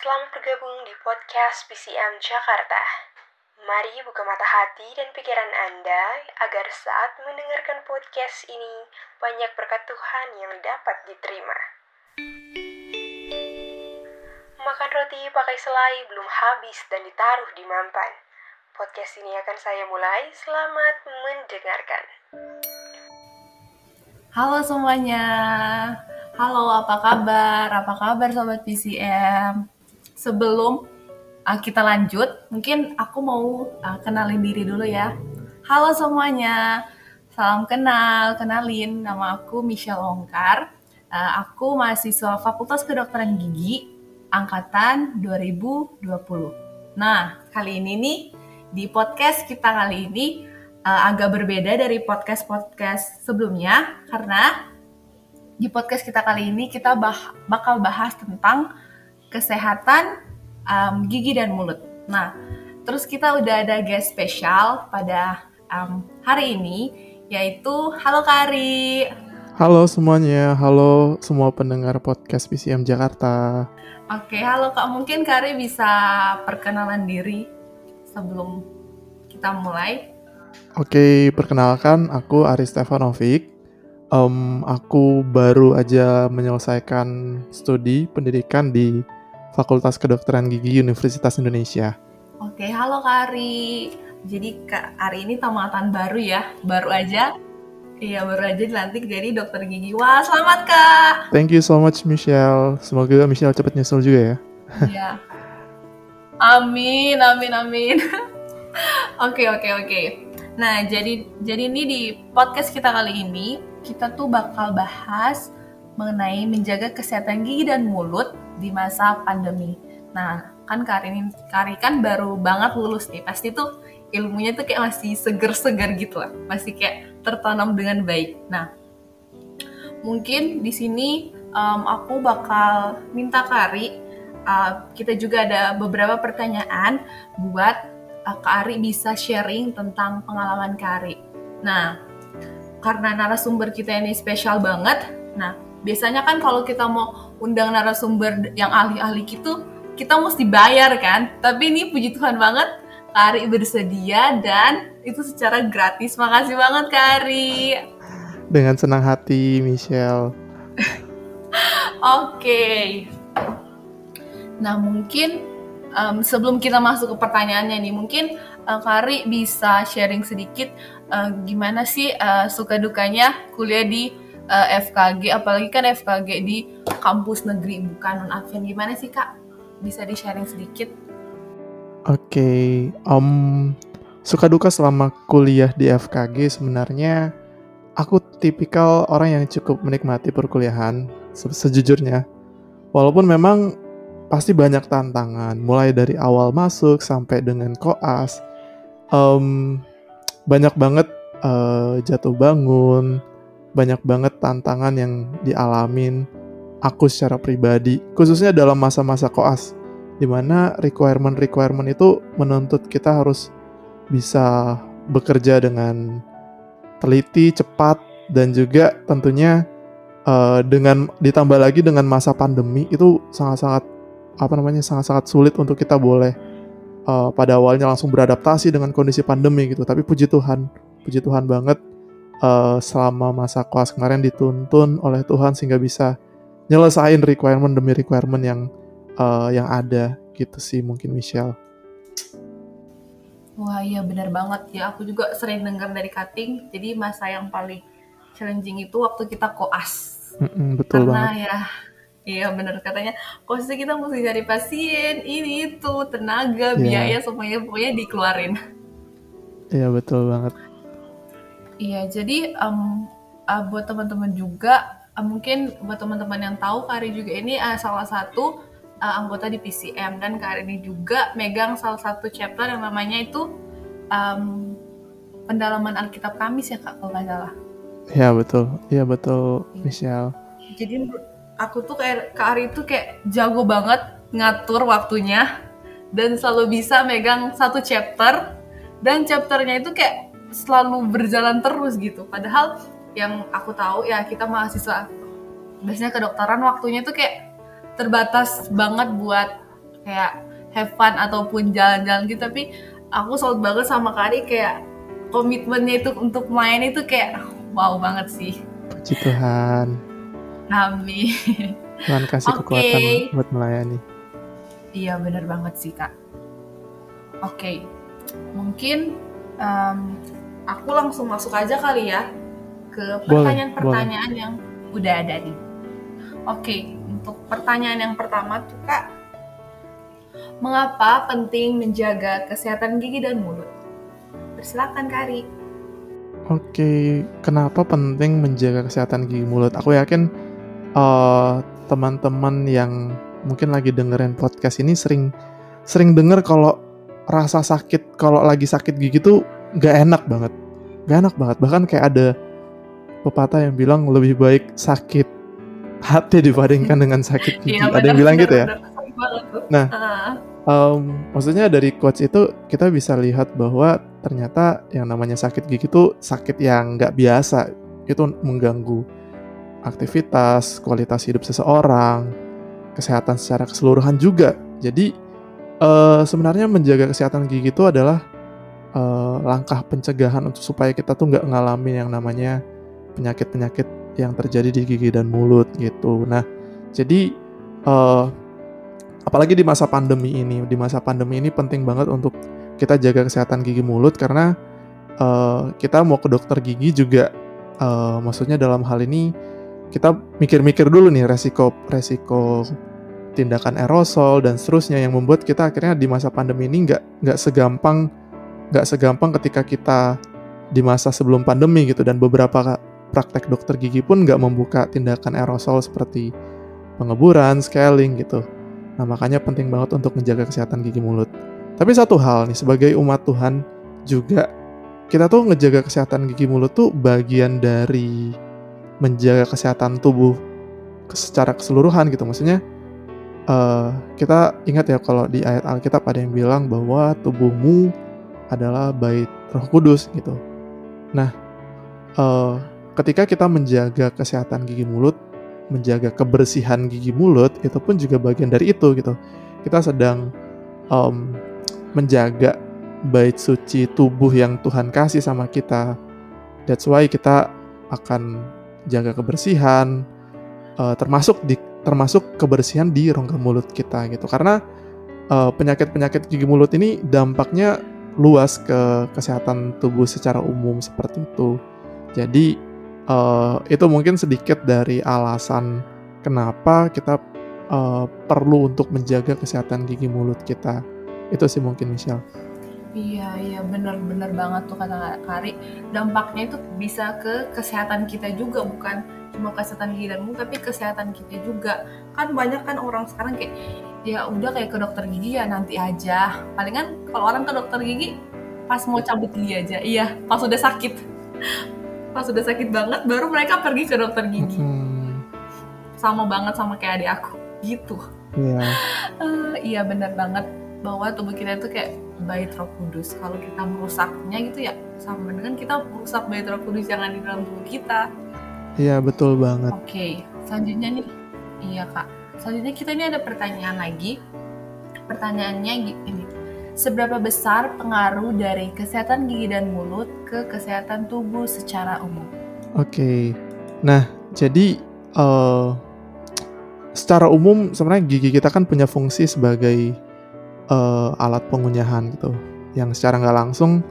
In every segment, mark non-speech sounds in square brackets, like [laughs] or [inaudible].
Selamat bergabung di podcast PCM Jakarta. Mari buka mata hati dan pikiran Anda agar saat mendengarkan podcast ini banyak berkat Tuhan yang dapat diterima. Makan roti pakai selai belum habis dan ditaruh di mampan. Podcast ini akan saya mulai. Selamat mendengarkan. Halo semuanya. Halo, apa kabar? Apa kabar sobat PCM? Sebelum uh, kita lanjut, mungkin aku mau uh, kenalin diri dulu ya. Halo semuanya. Salam kenal, kenalin nama aku Michelle Ongkar. Uh, aku mahasiswa Fakultas Kedokteran Gigi angkatan 2020. Nah, kali ini nih di podcast kita kali ini uh, agak berbeda dari podcast-podcast sebelumnya karena di podcast kita kali ini kita bah bakal bahas tentang kesehatan um, gigi dan mulut. Nah, terus kita udah ada guest spesial pada um, hari ini yaitu Halo Kari. Halo semuanya, halo semua pendengar podcast PCM Jakarta. Oke, halo Kak. Mungkin Kari bisa perkenalan diri sebelum kita mulai. Oke, perkenalkan aku Ari Stefanovic. Um, aku baru aja menyelesaikan studi pendidikan di Fakultas Kedokteran Gigi Universitas Indonesia. Oke, halo Kari. Jadi Kak Ari ini tamatan baru ya, baru aja Iya baru aja dilantik jadi dokter gigi. Wah selamat kak. Thank you so much Michelle. Semoga Michelle cepat nyusul juga ya. Iya. Amin amin amin. [laughs] Oke oke oke. Nah jadi jadi ini di podcast kita kali ini kita tuh bakal bahas mengenai menjaga kesehatan gigi dan mulut di masa pandemi. Nah kan Kari ini Kari kan baru banget lulus nih pasti tuh ilmunya tuh kayak masih seger-seger gitu lah masih kayak tertanam dengan baik nah mungkin di sini um, aku bakal minta Kari uh, kita juga ada beberapa pertanyaan buat uh, Kak Ari bisa sharing tentang pengalaman Kari nah karena narasumber kita ini spesial banget nah biasanya kan kalau kita mau undang narasumber yang ahli-ahli gitu kita mesti bayar kan tapi ini puji Tuhan banget Kari bersedia dan itu secara gratis. Makasih banget Kari. Dengan senang hati Michelle. [laughs] Oke. okay. Nah mungkin um, sebelum kita masuk ke pertanyaannya nih, mungkin uh, Kari bisa sharing sedikit uh, gimana sih uh, suka dukanya kuliah di uh, FKG, apalagi kan FKG di kampus negeri bukan non Advent. Gimana sih kak? Bisa di sharing sedikit? Oke, okay, um, suka duka selama kuliah di FKG sebenarnya aku tipikal orang yang cukup menikmati perkuliahan se sejujurnya. Walaupun memang pasti banyak tantangan, mulai dari awal masuk sampai dengan koas, um, banyak banget uh, jatuh bangun, banyak banget tantangan yang dialamin aku secara pribadi, khususnya dalam masa-masa koas di mana requirement-requirement itu menuntut kita harus bisa bekerja dengan teliti, cepat, dan juga tentunya uh, dengan ditambah lagi dengan masa pandemi itu sangat-sangat apa namanya sangat-sangat sulit untuk kita boleh uh, pada awalnya langsung beradaptasi dengan kondisi pandemi gitu. Tapi puji Tuhan, puji Tuhan banget uh, selama masa koas kemarin dituntun oleh Tuhan sehingga bisa nyelesain requirement demi requirement yang uh, yang ada gitu sih mungkin Michelle. Wah iya benar banget ya aku juga sering dengar dari cutting jadi masa yang paling challenging itu waktu kita koas. Mm-mm, betul Karena banget. ya iya benar katanya koasnya kita mesti cari pasien ini itu tenaga yeah. biaya semuanya pokoknya dikeluarin. Iya betul banget. Iya jadi um, uh, buat teman-teman juga uh, mungkin buat teman-teman yang tahu Kari juga ini uh, salah satu uh, anggota di PCM dan Kak ini juga megang salah satu chapter yang namanya itu um, pendalaman Alkitab Kamis ya Kak kalau nggak salah. Ya betul, iya betul Michelle. Jadi aku tuh kayak Kak Ari itu kayak jago banget ngatur waktunya dan selalu bisa megang satu chapter dan chapternya itu kayak selalu berjalan terus gitu. Padahal yang aku tahu ya kita mahasiswa biasanya kedokteran waktunya tuh kayak terbatas banget buat kayak have fun ataupun jalan-jalan gitu. Tapi aku salut banget sama Kari kayak komitmennya itu untuk main itu kayak wow banget sih. Puji Tuhan. Amin Tuhan kasih Oke. kekuatan buat melayani. Iya bener banget sih kak. Oke, mungkin em, aku langsung masuk aja kali ya ke pertanyaan-pertanyaan yang udah ada nih. Oke, untuk pertanyaan yang pertama tuh kak, mengapa penting menjaga kesehatan gigi dan mulut? Persilakan Kari. Oke, kenapa penting menjaga kesehatan gigi mulut? Aku yakin eh, teman-teman yang mungkin lagi dengerin podcast ini sering sering denger kalau rasa sakit kalau lagi sakit gigi tuh gak enak banget, gak enak banget. Bahkan kayak ada pepatah yang bilang lebih baik sakit hati dibandingkan dengan sakit gigi. ada yang bilang gitu ya. Nah, Ah, Um, maksudnya dari quotes itu kita bisa lihat bahwa ternyata yang namanya sakit gigi itu sakit yang nggak biasa. Itu mengganggu aktivitas, kualitas hidup seseorang, kesehatan secara keseluruhan juga. Jadi eh, sebenarnya menjaga kesehatan gigi itu adalah eh, langkah pencegahan untuk supaya kita tuh nggak ngalamin yang namanya penyakit-penyakit yang terjadi di gigi dan mulut gitu. Nah, jadi eh, apalagi di masa pandemi ini di masa pandemi ini penting banget untuk kita jaga kesehatan gigi mulut karena eh, kita mau ke dokter gigi juga eh, maksudnya dalam hal ini kita mikir-mikir dulu nih resiko resiko tindakan aerosol dan seterusnya yang membuat kita akhirnya di masa pandemi ini nggak nggak segampang nggak segampang ketika kita di masa sebelum pandemi gitu dan beberapa praktek dokter gigi pun nggak membuka tindakan aerosol seperti pengeburan, scaling gitu. Nah, makanya penting banget untuk menjaga kesehatan gigi mulut. Tapi satu hal nih, sebagai umat Tuhan juga kita tuh ngejaga kesehatan gigi mulut tuh bagian dari menjaga kesehatan tubuh secara keseluruhan gitu. Maksudnya eh, kita ingat ya kalau di ayat Alkitab ada yang bilang bahwa tubuhmu adalah bait Roh Kudus gitu. Nah, eh, ketika kita menjaga kesehatan gigi mulut, menjaga kebersihan gigi mulut itu pun juga bagian dari itu gitu. Kita sedang em, menjaga bait suci tubuh yang Tuhan kasih sama kita. That's why kita akan jaga kebersihan, eh, termasuk di termasuk kebersihan di rongga mulut kita gitu. Karena eh, penyakit-penyakit gigi mulut ini dampaknya luas ke kesehatan tubuh secara umum seperti itu. Jadi eh, itu mungkin sedikit dari alasan kenapa kita eh, perlu untuk menjaga kesehatan gigi mulut kita. Itu sih mungkin Michelle. Iya, iya bener-bener banget tuh kata Kari. Dampaknya itu bisa ke kesehatan kita juga, bukan cuma kesehatan gigi dan mulut, tapi kesehatan kita juga. Kan banyak kan orang sekarang kayak, ya udah kayak ke dokter gigi ya nanti aja. Palingan kalau orang ke dokter gigi pas mau cabut gigi aja. Iya, pas udah sakit. [laughs] Pas udah sakit banget, baru mereka pergi ke dokter gigi. Hmm, Sama banget sama kayak adik aku. Gitu. iya. [laughs] Eh, iya benar banget bahwa tubuh kita itu kayak bait roh kudus. Kalau kita merusaknya gitu ya sama dengan kita merusak bait roh kudus yang ada di dalam tubuh kita. Iya, betul banget. Oke, selanjutnya nih, iya kak. Selanjutnya kita ini ada pertanyaan lagi. Pertanyaannya gini, seberapa besar pengaruh dari kesehatan gigi dan mulut ke kesehatan tubuh secara umum? Oke. Nah, jadi eh secara umum sebenarnya gigi kita kan punya fungsi sebagai eh, alat pengunyahan gitu. Yang secara nggak langsung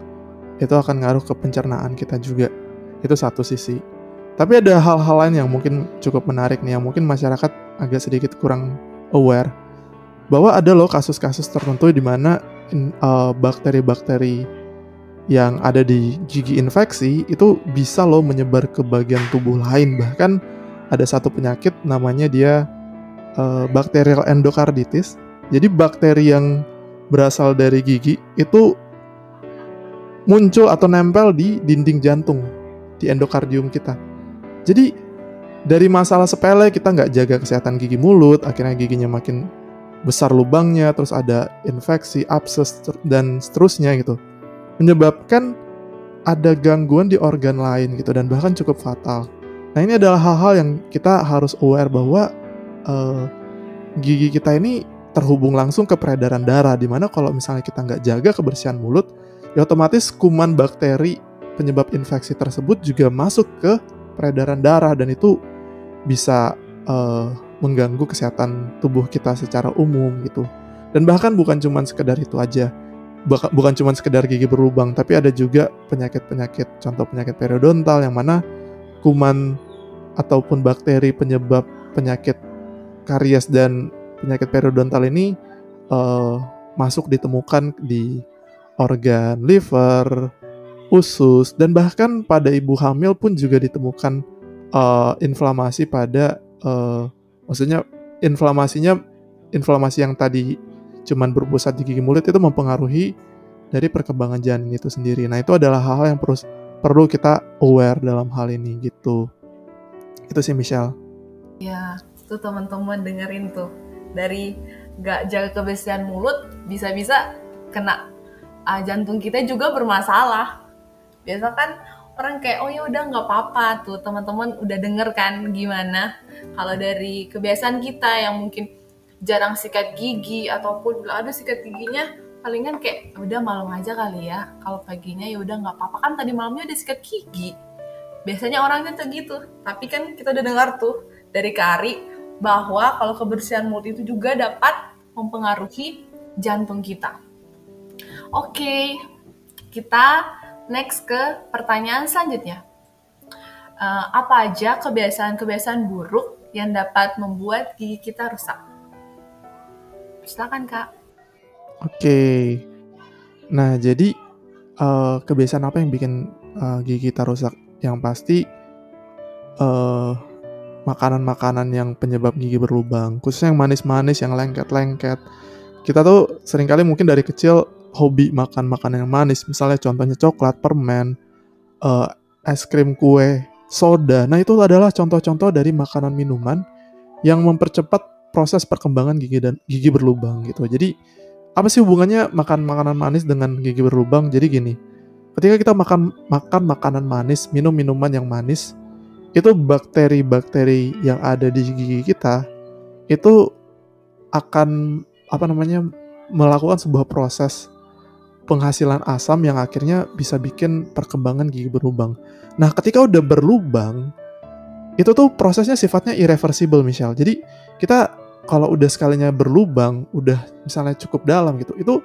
itu akan ngaruh ke pencernaan kita juga. Itu satu sisi. Tapi ada hal-hal lain yang mungkin cukup menarik nih, yang mungkin masyarakat agak sedikit kurang aware bahwa ada loh kasus-kasus tertentu di mana eh, bakteri-bakteri yang ada di gigi infeksi itu bisa loh menyebar ke bagian tubuh lain bahkan ada satu penyakit namanya dia eh, bacterial endocarditis jadi bakteri yang berasal dari gigi itu muncul atau nempel di dinding jantung di endokardium kita jadi dari masalah sepele kita nggak jaga kesehatan gigi mulut akhirnya giginya makin besar lubangnya terus ada infeksi abses dan seterusnya gitu menyebabkan ada gangguan di organ lain gitu dan bahkan cukup fatal. Nah ini adalah hal-hal yang kita harus aware bahwa uh, gigi kita ini terhubung langsung ke peredaran darah di mana kalau misalnya kita nggak jaga kebersihan mulut ya otomatis kuman bakteri penyebab infeksi tersebut juga masuk ke peredaran darah dan itu bisa uh, mengganggu kesehatan tubuh kita secara umum gitu. Dan bahkan bukan cuma sekedar itu aja. Bukan cuma sekedar gigi berlubang, tapi ada juga penyakit-penyakit, contoh penyakit periodontal yang mana kuman ataupun bakteri penyebab penyakit karies dan penyakit periodontal ini uh, masuk ditemukan di organ liver, usus, dan bahkan pada ibu hamil pun juga ditemukan uh, inflamasi pada uh, maksudnya inflamasinya inflamasi yang tadi cuman berpusat di gigi mulut itu mempengaruhi dari perkembangan janin itu sendiri. Nah, itu adalah hal-hal yang perlu perlu kita aware dalam hal ini gitu. Itu sih Michelle. Ya, tuh teman-teman dengerin tuh. Dari gak jaga kebersihan mulut bisa-bisa kena uh, jantung kita juga bermasalah. Biasa kan orang kayak oh ya udah nggak apa-apa tuh teman-teman udah denger kan gimana? Kalau dari kebiasaan kita yang mungkin jarang sikat gigi ataupun bila ada sikat giginya palingan kayak ya udah malam aja kali ya. Kalau paginya ya udah nggak apa-apa. Kan tadi malamnya udah sikat gigi. Biasanya orangnya tuh gitu. Tapi kan kita udah dengar tuh dari Kari bahwa kalau kebersihan mulut itu juga dapat mempengaruhi jantung kita oke kita next ke pertanyaan selanjutnya. Uh, apa aja kebiasaan-kebiasaan buruk yang dapat membuat gigi kita rusak? Silakan kak. Oke, nah jadi uh, kebiasaan apa yang bikin uh, gigi kita rusak? Yang pasti makanan makanan-makanan yang penyebab gigi berlubang, khususnya yang manis-manis, yang lengket-lengket. Kita tuh sering kali mungkin dari kecil hobi makan makanan yang manis, misalnya contohnya coklat, permen, uh, es krim kue, soda. Nah, itu adalah contoh-contoh dari makanan minuman yang mempercepat proses perkembangan gigi dan gigi berlubang gitu. Jadi, apa sih hubungannya makan makanan manis dengan gigi berlubang? Jadi gini, ketika kita makan makan makanan manis, minum minuman yang manis, itu bakteri-bakteri yang ada di gigi kita itu akan apa namanya melakukan sebuah proses penghasilan asam yang akhirnya bisa bikin perkembangan gigi berlubang. Nah, ketika udah berlubang, itu tuh prosesnya sifatnya irreversible, Michelle. Jadi, kita kalau udah sekalinya berlubang, udah misalnya cukup dalam gitu, itu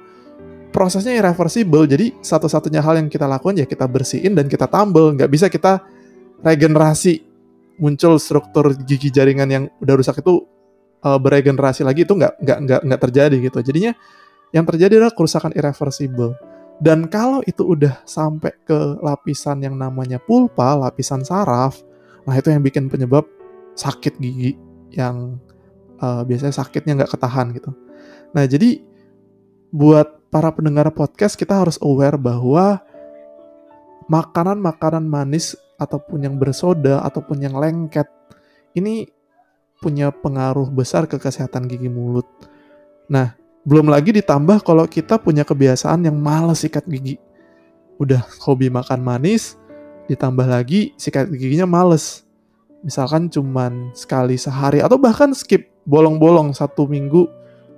prosesnya irreversible. Jadi, satu-satunya hal yang kita lakukan ya kita bersihin dan kita tambel. Nggak bisa kita regenerasi muncul struktur gigi jaringan yang udah rusak itu uh, beregenerasi lagi itu nggak nggak nggak nggak terjadi gitu. Jadinya yang terjadi adalah kerusakan irreversible. Dan kalau itu udah sampai ke lapisan yang namanya pulpa, lapisan saraf, nah itu yang bikin penyebab sakit gigi yang uh, biasanya sakitnya nggak ketahan gitu. Nah jadi buat para pendengar podcast kita harus aware bahwa makanan-makanan manis ataupun yang bersoda ataupun yang lengket ini punya pengaruh besar ke kesehatan gigi mulut. Nah, belum lagi ditambah kalau kita punya kebiasaan yang males sikat gigi. Udah hobi makan manis, ditambah lagi sikat giginya males. Misalkan cuman sekali sehari atau bahkan skip bolong-bolong satu minggu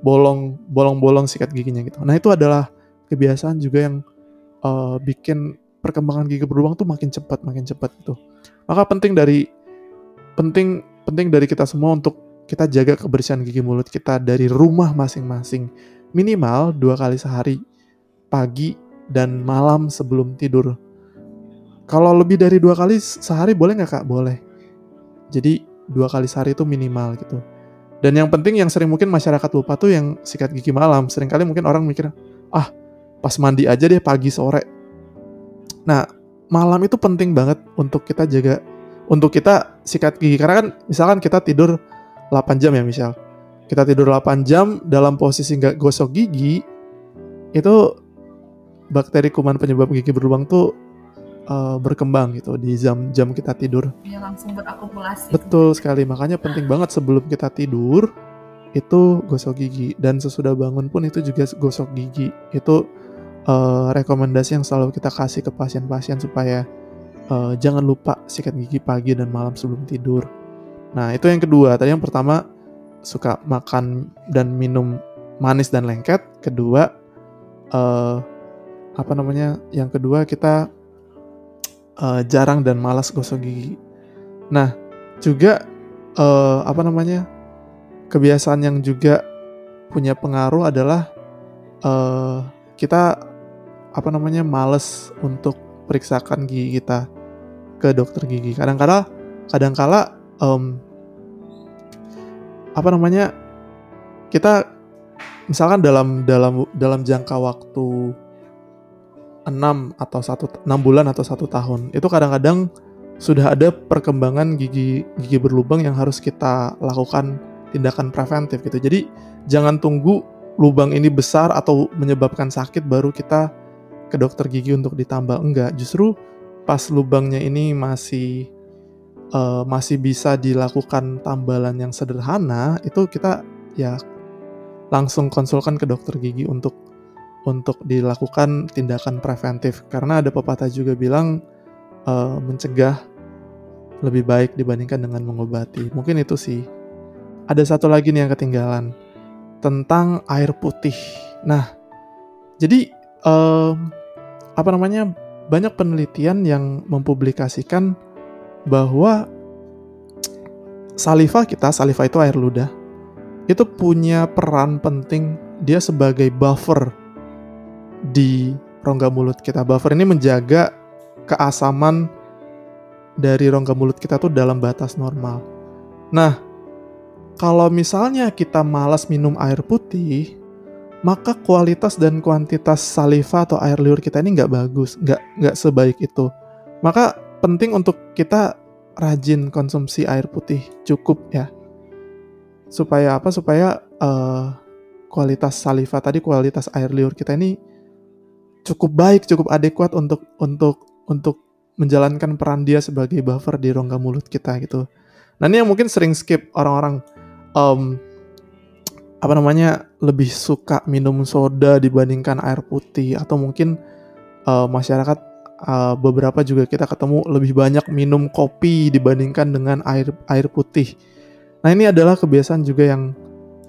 bolong bolong-bolong sikat giginya gitu. Nah itu adalah kebiasaan juga yang uh, bikin perkembangan gigi berlubang tuh makin cepat makin cepat gitu. Maka penting dari penting penting dari kita semua untuk kita jaga kebersihan gigi mulut kita dari rumah masing-masing. Minimal dua kali sehari pagi dan malam sebelum tidur. Kalau lebih dari dua kali sehari boleh nggak kak? Boleh. Jadi dua kali sehari itu minimal gitu. Dan yang penting yang sering mungkin masyarakat lupa tuh yang sikat gigi malam. Seringkali mungkin orang mikir ah pas mandi aja deh pagi sore nah malam itu penting banget untuk kita jaga untuk kita sikat gigi karena kan misalkan kita tidur 8 jam ya misal kita tidur 8 jam dalam posisi nggak gosok gigi itu bakteri kuman penyebab gigi berlubang tuh uh, berkembang gitu di jam-jam kita tidur. Ya langsung berakumulasi. Betul sekali, makanya penting banget sebelum kita tidur itu gosok gigi dan sesudah bangun pun itu juga gosok gigi. Itu uh, rekomendasi yang selalu kita kasih ke pasien-pasien supaya uh, jangan lupa sikat gigi pagi dan malam sebelum tidur. Nah, itu yang kedua. Tadi yang pertama suka makan dan minum manis dan lengket. Kedua, uh, apa namanya? Yang kedua kita uh, jarang dan malas gosok gigi. Nah, juga uh, apa namanya? Kebiasaan yang juga punya pengaruh adalah uh, kita apa namanya males untuk periksakan gigi kita ke dokter gigi. Kadang-kala kadang-kala um, apa namanya kita misalkan dalam dalam dalam jangka waktu 6 atau satu 6 bulan atau satu tahun itu kadang-kadang sudah ada perkembangan gigi gigi berlubang yang harus kita lakukan tindakan preventif gitu. Jadi jangan tunggu lubang ini besar atau menyebabkan sakit baru kita ke dokter gigi untuk ditambal enggak. Justru pas lubangnya ini masih uh, masih bisa dilakukan tambalan yang sederhana, itu kita ya langsung konsulkan ke dokter gigi untuk untuk dilakukan tindakan preventif karena ada pepatah juga bilang uh, mencegah lebih baik dibandingkan dengan mengobati. Mungkin itu sih. Ada satu lagi nih yang ketinggalan tentang air putih. Nah, jadi uh, apa namanya banyak penelitian yang mempublikasikan bahwa saliva kita, saliva itu air ludah, itu punya peran penting dia sebagai buffer di rongga mulut kita. Buffer ini menjaga keasaman dari rongga mulut kita tuh dalam batas normal. Nah, kalau misalnya kita malas minum air putih, maka kualitas dan kuantitas saliva atau air liur kita ini nggak bagus, nggak nggak sebaik itu. Maka penting untuk kita rajin konsumsi air putih cukup ya. Supaya apa? Supaya uh, kualitas saliva tadi kualitas air liur kita ini cukup baik cukup adekuat untuk untuk untuk menjalankan peran dia sebagai buffer di rongga mulut kita gitu. Nah ini yang mungkin sering skip orang-orang um, apa namanya lebih suka minum soda dibandingkan air putih atau mungkin uh, masyarakat uh, beberapa juga kita ketemu lebih banyak minum kopi dibandingkan dengan air air putih. Nah ini adalah kebiasaan juga yang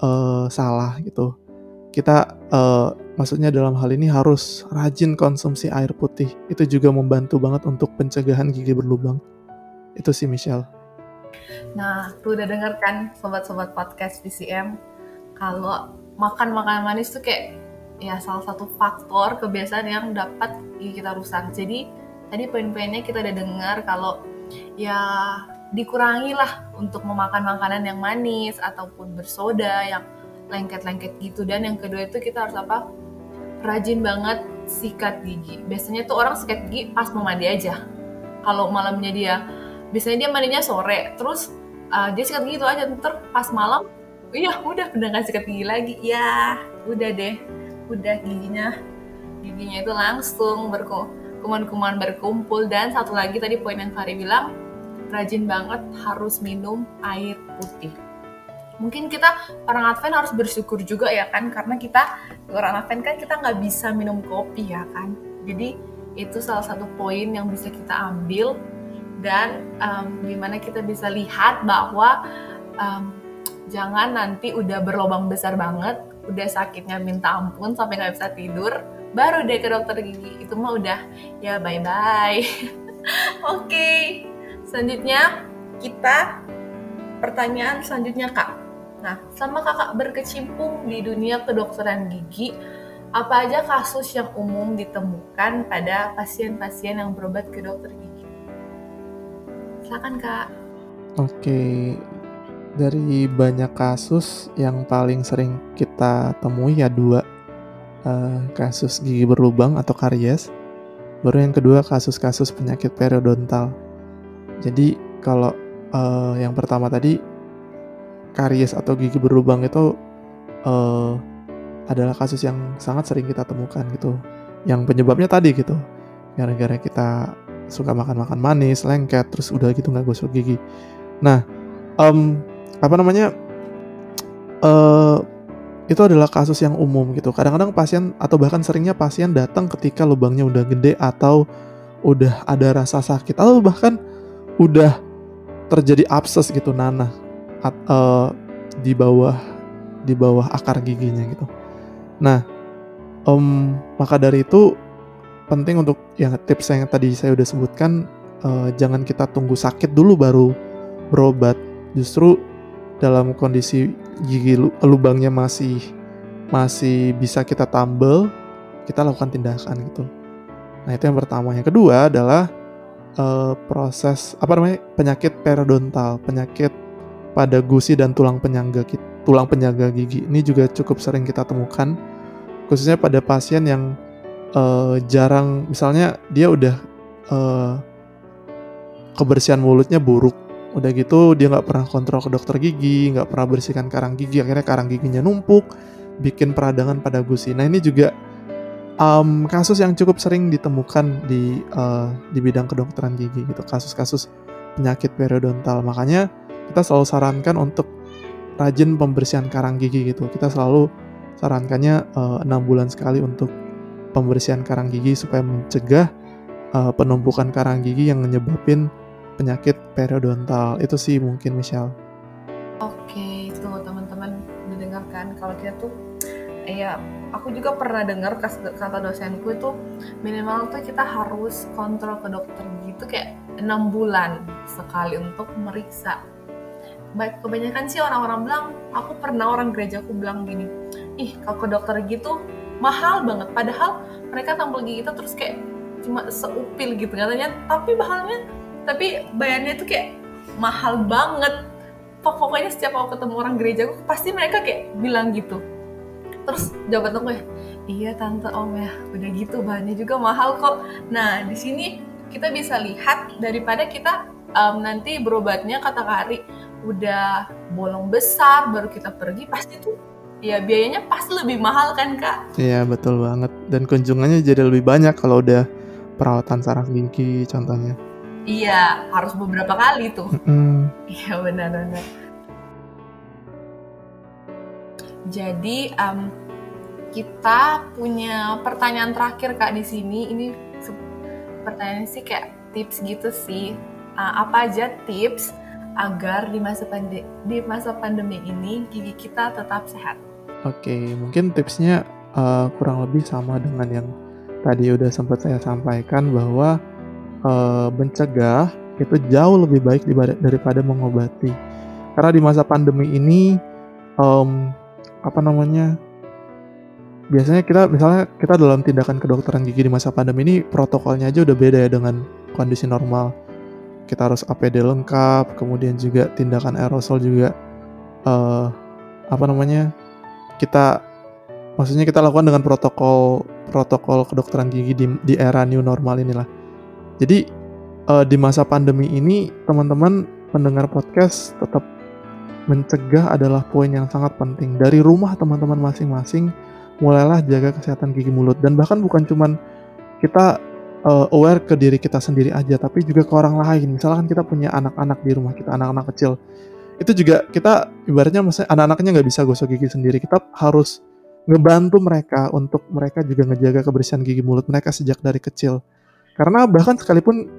uh, salah gitu. Kita uh, maksudnya dalam hal ini harus rajin konsumsi air putih. Itu juga membantu banget untuk pencegahan gigi berlubang. Itu sih Michelle. Nah, tuh udah denger kan sobat-sobat podcast PCM kalau makan makanan manis tuh kayak ya salah satu faktor kebiasaan yang dapat kita rusak. Jadi tadi poin-poinnya kita udah dengar kalau ya dikurangi lah untuk memakan makanan yang manis ataupun bersoda yang lengket-lengket gitu. Dan yang kedua itu kita harus apa? Rajin banget sikat gigi. Biasanya tuh orang sikat gigi pas mau mandi aja. Kalau malamnya dia biasanya dia mandinya sore terus uh, dia sikat gigi itu aja ntar pas malam iya udah udah nggak sikat gigi lagi. Ya udah deh. Udah giginya. Giginya itu langsung berkuman-kuman berkumpul. Dan satu lagi tadi poin yang Kari bilang rajin banget harus minum air putih. Mungkin kita orang Advent harus bersyukur juga ya kan? Karena kita orang Advent kan kita nggak bisa minum kopi ya kan? Jadi itu salah satu poin yang bisa kita ambil. Dan um, gimana kita bisa lihat bahwa um, jangan nanti udah berlobang besar banget udah sakitnya minta ampun sampai nggak bisa tidur baru deh ke dokter gigi. Itu mah udah ya bye bye [laughs] oke selanjutnya kita pertanyaan selanjutnya kak. Nah sama kakak berkecimpung di dunia kedokteran gigi apa aja kasus yang umum ditemukan pada pasien-pasien yang berobat ke dokter gigi? Silakan kak. Oke dari banyak kasus yang paling sering kita temui ya dua uh, kasus gigi berlubang atau karies. Baru yang kedua kasus-kasus penyakit periodontal. Jadi kalau uh, yang pertama tadi karies atau gigi berlubang itu uh, adalah kasus yang sangat sering kita temukan gitu. Yang penyebabnya tadi gitu. Gara-gara kita suka makan-makan manis lengket terus udah gitu nggak gosok gigi. Nah um, apa namanya uh, itu adalah kasus yang umum gitu. Kadang-kadang pasien atau bahkan seringnya pasien datang ketika lubangnya udah gede atau udah ada rasa sakit atau bahkan udah terjadi abses gitu nanah at, uh, di bawah di bawah akar giginya gitu. Nah, um, maka dari itu penting untuk yang tips yang tadi saya udah sebutkan uh, jangan kita tunggu sakit dulu baru berobat. Justru dalam kondisi gigi lubangnya masih masih bisa kita tambal, kita lakukan tindakan gitu. Nah itu yang pertama. Yang kedua adalah uh, proses apa namanya penyakit periodontal, penyakit pada gusi dan tulang penyangga tulang penyangga gigi. Ini juga cukup sering kita temukan, khususnya pada pasien yang uh, jarang, misalnya dia udah uh, kebersihan mulutnya buruk udah gitu dia nggak pernah kontrol ke dokter gigi nggak pernah bersihkan karang gigi akhirnya karang giginya numpuk bikin peradangan pada gusi. Nah ini juga um, kasus yang cukup sering ditemukan di uh, di bidang kedokteran gigi gitu kasus-kasus penyakit periodontal. Makanya kita selalu sarankan untuk rajin pembersihan karang gigi gitu. Kita selalu sarankannya eh, enam uh, bulan sekali untuk pembersihan karang gigi supaya mencegah uh, penumpukan karang gigi yang menyebabkan penyakit periodontal itu sih mungkin Michelle. Oke, itu teman-teman mendengarkan kalau kita tuh ya aku juga pernah dengar kata dosenku itu minimal tuh kita harus kontrol ke dokter gitu kayak enam bulan sekali untuk meriksa. Baik kebanyakan sih orang-orang bilang, aku pernah orang gereja aku bilang gini, ih kalau ke dokter gitu mahal banget. Padahal mereka tampil gigi kita terus kayak cuma seupil gitu katanya, tapi bahannya tapi bayarnya tuh kayak mahal banget. Pokoknya setiap aku ketemu orang gereja aku pasti mereka kayak bilang gitu. Terus jawaban aku ya iya tante om ya. Udah gitu bahannya juga mahal kok. Nah di sini kita bisa lihat daripada kita um, nanti berobatnya kata Kari udah bolong besar baru kita pergi pasti tuh ya biayanya pasti lebih mahal kan kak? Iya betul banget. Dan kunjungannya jadi lebih banyak kalau udah perawatan saraf gigi contohnya Iya, harus beberapa kali tuh. Iya mm. benar-benar. Jadi um, kita punya pertanyaan terakhir kak di sini. Ini pertanyaan sih kayak tips gitu sih. Uh, apa aja tips agar di masa pandemi di masa pandemi ini gigi kita tetap sehat? Oke, okay, mungkin tipsnya uh, kurang lebih sama dengan yang tadi udah sempat saya sampaikan bahwa uh, mencegah itu jauh lebih baik daripada mengobati. Karena di masa pandemi ini, um, apa namanya, biasanya kita misalnya kita dalam tindakan kedokteran gigi di masa pandemi ini protokolnya aja udah beda ya dengan kondisi normal. Kita harus APD lengkap, kemudian juga tindakan aerosol juga uh, apa namanya kita maksudnya kita lakukan dengan protokol protokol kedokteran gigi di, di era new normal inilah. Jadi uh, di masa pandemi ini teman-teman pendengar podcast tetap mencegah adalah poin yang sangat penting. Dari rumah teman-teman masing-masing mulailah jaga kesehatan gigi mulut dan bahkan bukan cuman kita uh, aware ke diri kita sendiri aja tapi juga ke orang lain. Misalkan kita punya anak-anak di rumah kita, anak-anak kecil. Itu juga kita ibaratnya maksudnya anak-anaknya nggak bisa gosok gigi sendiri. Kita harus ngebantu mereka untuk mereka juga ngejaga kebersihan gigi mulut mereka sejak dari kecil karena bahkan sekalipun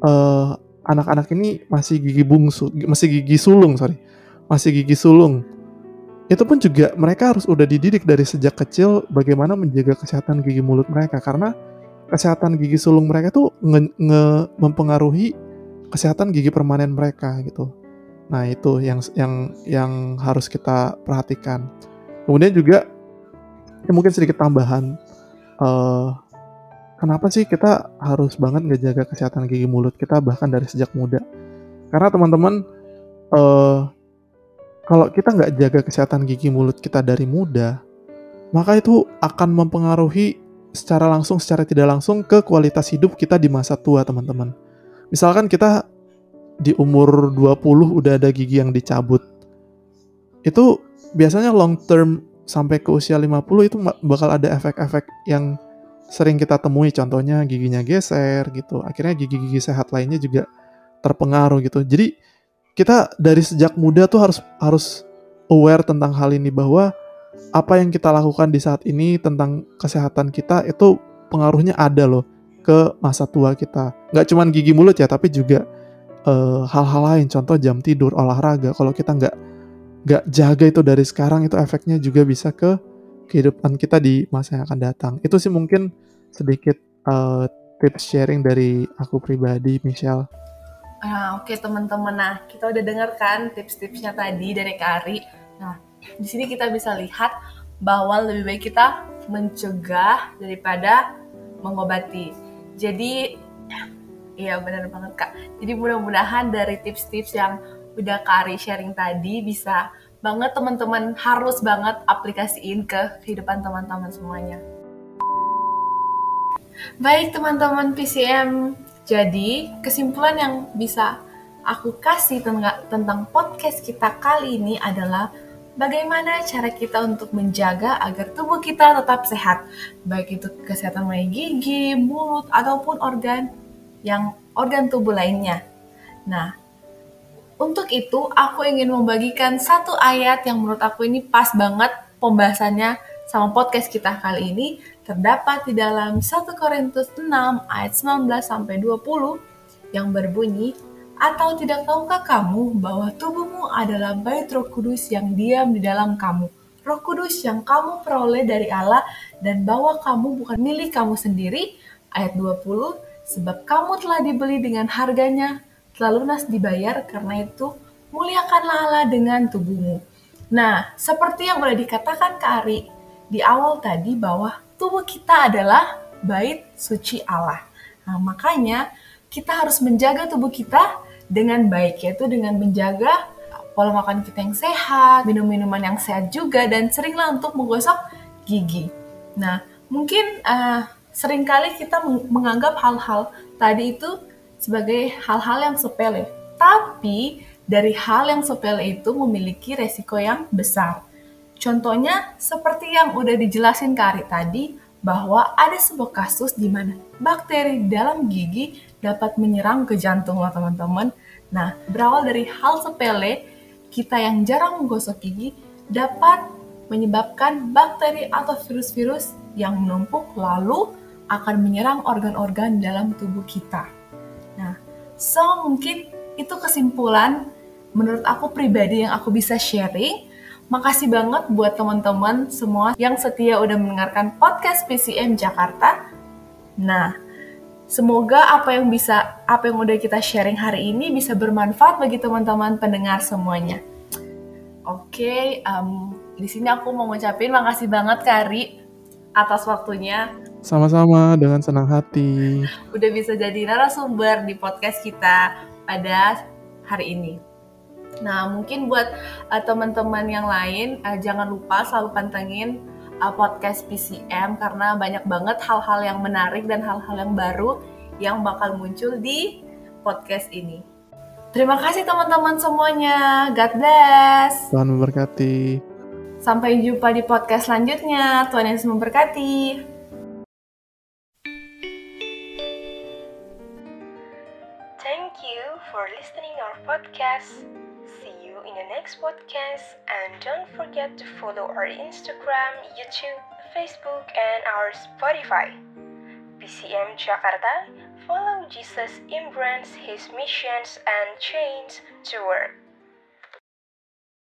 uh, anak-anak ini masih gigi bungsu, masih gigi sulung, sorry, masih gigi sulung. Itu pun juga mereka harus udah dididik dari sejak kecil bagaimana menjaga kesehatan gigi mulut mereka karena kesehatan gigi sulung mereka tuh nge, nge mempengaruhi kesehatan gigi permanen mereka gitu. Nah itu yang yang yang harus kita perhatikan. Kemudian juga ya mungkin sedikit tambahan uh, kenapa sih kita harus banget ngejaga kesehatan gigi mulut kita bahkan dari sejak muda? Karena teman-teman, uh, kalau kita nggak jaga kesehatan gigi mulut kita dari muda, maka itu akan mempengaruhi secara langsung, secara tidak langsung ke kualitas hidup kita di masa tua, teman-teman. Misalkan kita di umur 20 udah ada gigi yang dicabut. Itu biasanya long term sampai ke usia 50 itu bakal ada efek-efek yang sering kita temui contohnya giginya geser gitu. Akhirnya gigi-gigi sehat lainnya juga terpengaruh gitu. Jadi kita dari sejak muda tuh harus harus aware tentang hal ini bahwa apa yang kita lakukan di saat ini tentang kesehatan kita itu pengaruhnya ada loh ke masa tua kita. Nggak cuma gigi mulut ya, tapi juga eh, hal-hal uh, lain. Contoh jam tidur, olahraga. Kalau kita nggak nggak jaga itu dari sekarang, itu efeknya juga bisa ke kehidupan kita di masa yang akan datang. Itu sih mungkin sedikit uh, tips sharing dari aku pribadi, Michelle. Nah, oke okay, teman-teman. Nah, kita udah dengar kan tips-tipsnya tadi dari Kari. Nah, di sini kita bisa lihat bahwa lebih baik kita mencegah daripada mengobati. Jadi, iya benar banget kak. Jadi mudah-mudahan dari tips-tips yang udah Kari sharing tadi bisa banget teman-teman harus banget aplikasiin ke kehidupan teman-teman semuanya. Baik teman-teman PCM, jadi, kesimpulan yang bisa aku kasih tentang podcast kita kali ini adalah bagaimana cara kita untuk menjaga agar tubuh kita tetap sehat, baik itu kesehatan mulai gigi, mulut, ataupun organ yang organ tubuh lainnya. Nah, untuk itu aku ingin membagikan satu ayat yang menurut aku ini pas banget pembahasannya sama podcast kita kali ini. Terdapat di dalam 1 Korintus 6 ayat 19 sampai 20 yang berbunyi atau tidak tahukah kamu bahwa tubuhmu adalah bait Roh Kudus yang diam di dalam kamu? Roh Kudus yang kamu peroleh dari Allah dan bahwa kamu bukan milik kamu sendiri? Ayat 20 sebab kamu telah dibeli dengan harganya telah lunas dibayar karena itu muliakanlah Allah dengan tubuhmu Nah, seperti yang boleh dikatakan Kak Ari di awal tadi bahwa tubuh kita adalah bait suci Allah. Nah, makanya kita harus menjaga tubuh kita dengan baik, yaitu dengan menjaga pola makan kita yang sehat, minum minuman yang sehat juga, dan seringlah untuk menggosok gigi. Nah, mungkin uh, sering kali kita menganggap hal-hal tadi itu sebagai hal-hal yang sepele. Tapi dari hal yang sepele itu memiliki resiko yang besar. Contohnya seperti yang udah dijelasin Kari tadi, bahwa ada sebuah kasus di mana bakteri dalam gigi dapat menyerang ke jantung loh teman-teman. Nah, berawal dari hal sepele, kita yang jarang menggosok gigi dapat menyebabkan bakteri atau virus-virus yang menumpuk lalu akan menyerang organ-organ dalam tubuh kita. So mungkin itu kesimpulan menurut aku pribadi yang aku bisa sharing Makasih banget buat teman-teman semua yang setia udah mendengarkan podcast PCM Jakarta. Nah, semoga apa yang bisa apa yang udah kita sharing hari ini bisa bermanfaat bagi teman-teman pendengar semuanya. Oke, okay, um, di sini aku mau ngucapin makasih banget Kari atas waktunya. Sama-sama dengan senang hati. Udah bisa jadi narasumber di podcast kita pada hari ini. Nah, mungkin buat uh, teman-teman yang lain, uh, jangan lupa selalu pantengin uh, podcast PCM karena banyak banget hal-hal yang menarik dan hal-hal yang baru yang bakal muncul di podcast ini. Terima kasih teman-teman semuanya. God bless. Tuhan memberkati. Sampai jumpa di podcast selanjutnya. Tuhan Yesus memberkati. Next podcast and don't forget to follow our Instagram, YouTube, Facebook, and our Spotify. PCM Jakarta, follow Jesus embrace his missions and chains to work.